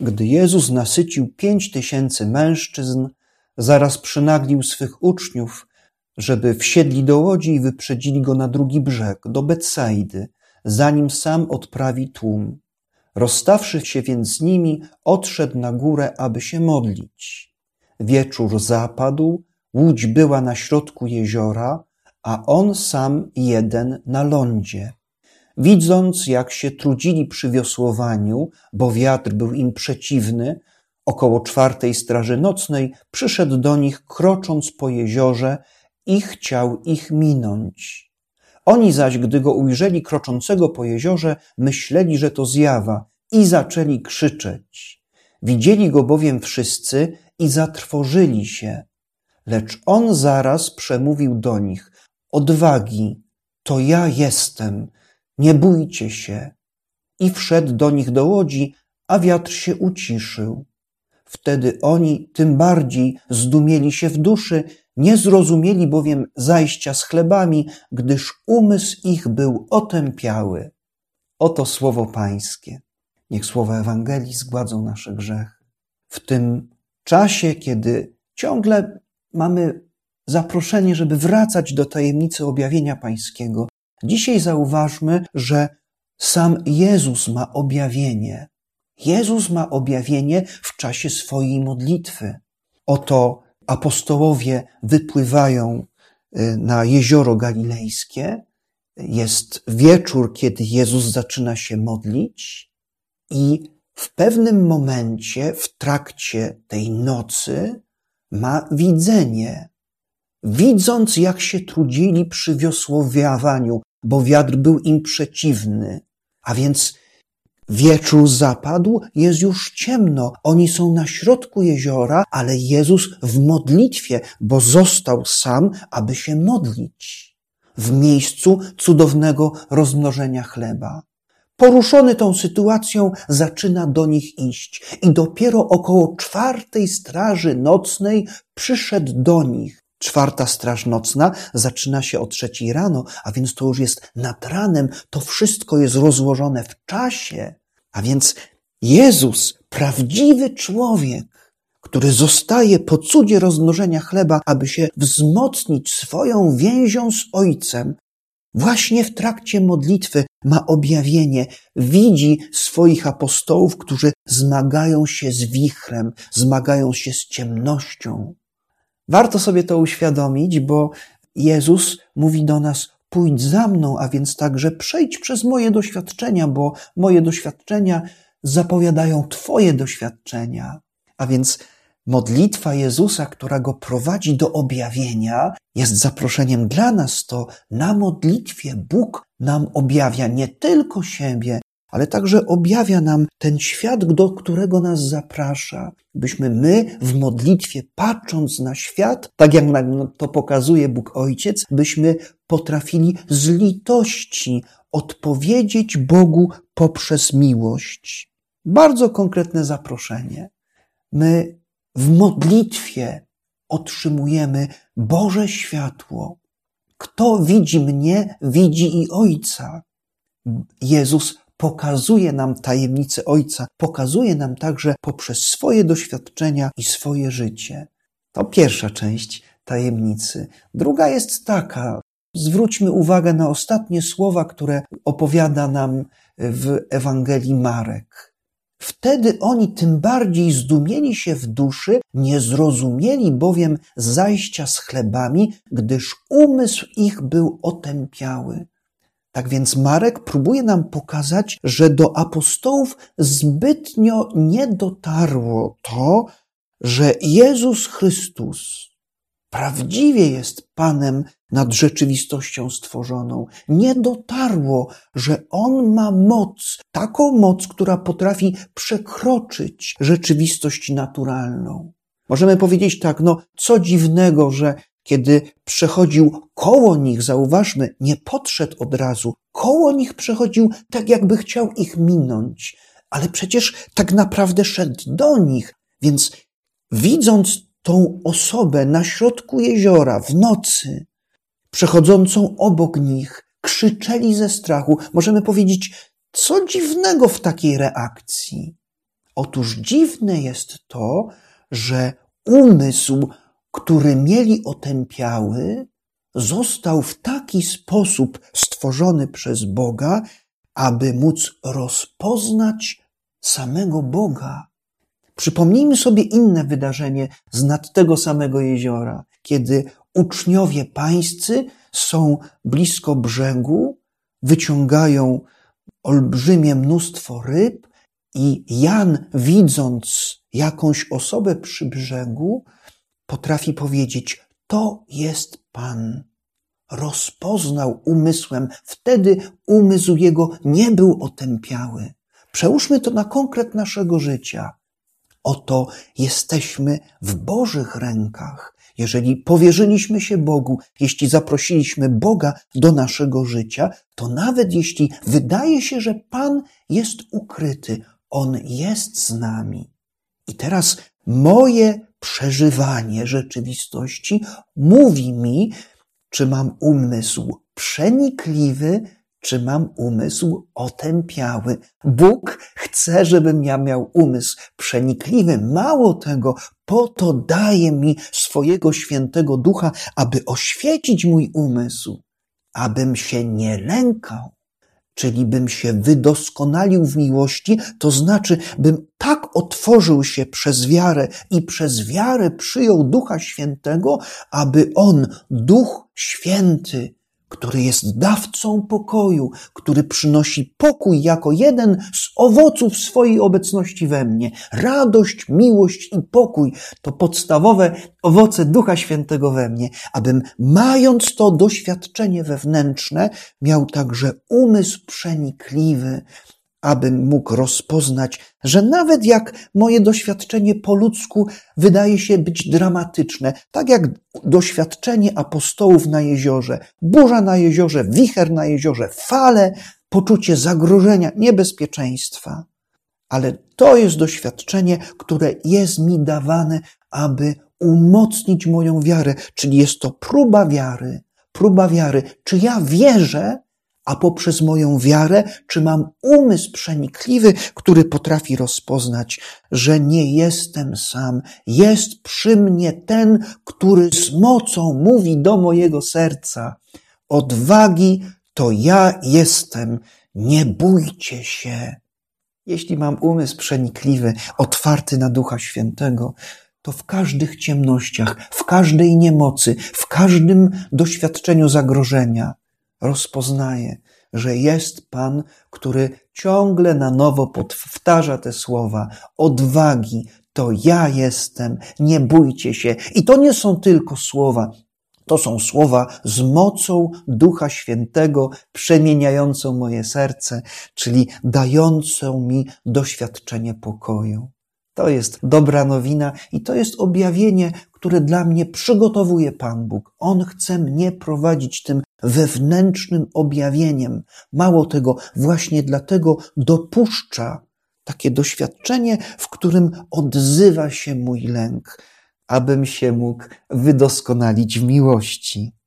Gdy Jezus nasycił pięć tysięcy mężczyzn, zaraz przynaglił swych uczniów, żeby wsiedli do łodzi i wyprzedzili go na drugi brzeg, do Betsaidy, zanim sam odprawi tłum. Rozstawszy się więc z nimi, odszedł na górę, aby się modlić. Wieczór zapadł, łódź była na środku jeziora, a on sam jeden na lądzie. Widząc, jak się trudzili przy wiosłowaniu, bo wiatr był im przeciwny, około czwartej straży nocnej przyszedł do nich, krocząc po jeziorze i chciał ich minąć. Oni zaś, gdy go ujrzeli kroczącego po jeziorze, myśleli, że to zjawa i zaczęli krzyczeć. Widzieli go bowiem wszyscy i zatrwożyli się. Lecz on zaraz przemówił do nich: Odwagi, to ja jestem, nie bójcie się. I wszedł do nich do łodzi, a wiatr się uciszył. Wtedy oni tym bardziej zdumieli się w duszy, nie zrozumieli bowiem zajścia z chlebami, gdyż umysł ich był otępiały. Oto słowo Pańskie. Niech słowa Ewangelii zgładzą nasze grzechy. W tym czasie, kiedy ciągle mamy zaproszenie, żeby wracać do tajemnicy objawienia Pańskiego, dzisiaj zauważmy, że sam Jezus ma objawienie. Jezus ma objawienie w czasie swojej modlitwy. Oto apostołowie wypływają y, na jezioro galilejskie. Jest wieczór, kiedy Jezus zaczyna się modlić, i w pewnym momencie, w trakcie tej nocy, ma widzenie. Widząc, jak się trudzili przy wiosłowiawaniu, bo wiatr był im przeciwny, a więc Wieczór zapadł, jest już ciemno. Oni są na środku jeziora, ale Jezus w modlitwie, bo został sam, aby się modlić. W miejscu cudownego rozmnożenia chleba. Poruszony tą sytuacją, zaczyna do nich iść i dopiero około czwartej straży nocnej przyszedł do nich. Czwarta straż nocna zaczyna się o trzeciej rano, a więc to już jest nad ranem, to wszystko jest rozłożone w czasie. A więc Jezus, prawdziwy człowiek, który zostaje po cudzie rozmnożenia chleba, aby się wzmocnić swoją więzią z Ojcem, właśnie w trakcie modlitwy ma objawienie, widzi swoich apostołów, którzy zmagają się z wichrem, zmagają się z ciemnością. Warto sobie to uświadomić, bo Jezus mówi do nas: pójdź za mną, a więc także przejdź przez moje doświadczenia, bo moje doświadczenia zapowiadają Twoje doświadczenia. A więc modlitwa Jezusa, która go prowadzi do objawienia, jest zaproszeniem dla nas. To na modlitwie Bóg nam objawia nie tylko siebie, ale także objawia nam ten świat, do którego nas zaprasza, byśmy my w modlitwie, patrząc na świat, tak jak nam to pokazuje Bóg Ojciec, byśmy potrafili z litości odpowiedzieć Bogu poprzez miłość. Bardzo konkretne zaproszenie. My w modlitwie otrzymujemy Boże światło. Kto widzi mnie, widzi i Ojca. Jezus pokazuje nam tajemnicę Ojca, pokazuje nam także poprzez swoje doświadczenia i swoje życie. To pierwsza część tajemnicy. Druga jest taka. Zwróćmy uwagę na ostatnie słowa, które opowiada nam w Ewangelii Marek. Wtedy oni tym bardziej zdumieli się w duszy, nie zrozumieli bowiem zajścia z chlebami, gdyż umysł ich był otępiały. Tak więc Marek próbuje nam pokazać, że do apostołów zbytnio nie dotarło to, że Jezus Chrystus prawdziwie jest Panem nad rzeczywistością stworzoną. Nie dotarło, że On ma moc, taką moc, która potrafi przekroczyć rzeczywistość naturalną. Możemy powiedzieć tak, no co dziwnego, że kiedy przechodził koło nich, zauważmy, nie podszedł od razu, koło nich przechodził tak, jakby chciał ich minąć, ale przecież tak naprawdę szedł do nich, więc widząc tą osobę na środku jeziora w nocy, przechodzącą obok nich, krzyczeli ze strachu. Możemy powiedzieć, co dziwnego w takiej reakcji. Otóż dziwne jest to, że umysł, który mieli otępiały, został w taki sposób stworzony przez Boga, aby móc rozpoznać samego Boga. Przypomnijmy sobie inne wydarzenie z nad tego samego jeziora, kiedy uczniowie pańscy są blisko brzegu, wyciągają olbrzymie mnóstwo ryb i Jan, widząc jakąś osobę przy brzegu, potrafi powiedzieć: To jest Pan. Rozpoznał umysłem, wtedy umysł jego nie był otępiały. Przełóżmy to na konkret naszego życia. Oto jesteśmy w Bożych rękach. Jeżeli powierzyliśmy się Bogu, jeśli zaprosiliśmy Boga do naszego życia, to nawet jeśli wydaje się, że Pan jest ukryty, On jest z nami. I teraz moje przeżywanie rzeczywistości mówi mi, czy mam umysł przenikliwy, czy mam umysł otępiały. Bóg chce, żebym ja miał umysł przenikliwy. Mało tego, po to daje mi swojego świętego ducha, aby oświecić mój umysł, abym się nie lękał, czyli bym się wydoskonalił w miłości, to znaczy, bym tak otworzył się przez wiarę i przez wiarę przyjął Ducha Świętego, aby On, Duch Święty, który jest dawcą pokoju, który przynosi pokój jako jeden z owoców swojej obecności we mnie. Radość, miłość i pokój to podstawowe owoce Ducha Świętego we mnie, abym mając to doświadczenie wewnętrzne, miał także umysł przenikliwy, abym mógł rozpoznać, że nawet jak moje doświadczenie po ludzku wydaje się być dramatyczne, tak jak doświadczenie apostołów na jeziorze, burza na jeziorze, wicher na jeziorze, fale, poczucie zagrożenia, niebezpieczeństwa. Ale to jest doświadczenie, które jest mi dawane, aby umocnić moją wiarę, czyli jest to próba wiary, próba wiary. Czy ja wierzę, a poprzez moją wiarę, czy mam umysł przenikliwy, który potrafi rozpoznać, że nie jestem sam, jest przy mnie ten, który z mocą mówi do mojego serca: Odwagi to ja jestem, nie bójcie się. Jeśli mam umysł przenikliwy, otwarty na Ducha Świętego, to w każdych ciemnościach, w każdej niemocy, w każdym doświadczeniu zagrożenia, rozpoznaje, że jest Pan, który ciągle na nowo powtarza te słowa odwagi, to ja jestem, nie bójcie się. I to nie są tylko słowa, to są słowa z mocą Ducha Świętego, przemieniającą moje serce, czyli dającą mi doświadczenie pokoju. To jest dobra nowina i to jest objawienie, które dla mnie przygotowuje Pan Bóg. On chce mnie prowadzić tym wewnętrznym objawieniem. Mało tego, właśnie dlatego dopuszcza takie doświadczenie, w którym odzywa się mój lęk, abym się mógł wydoskonalić w miłości.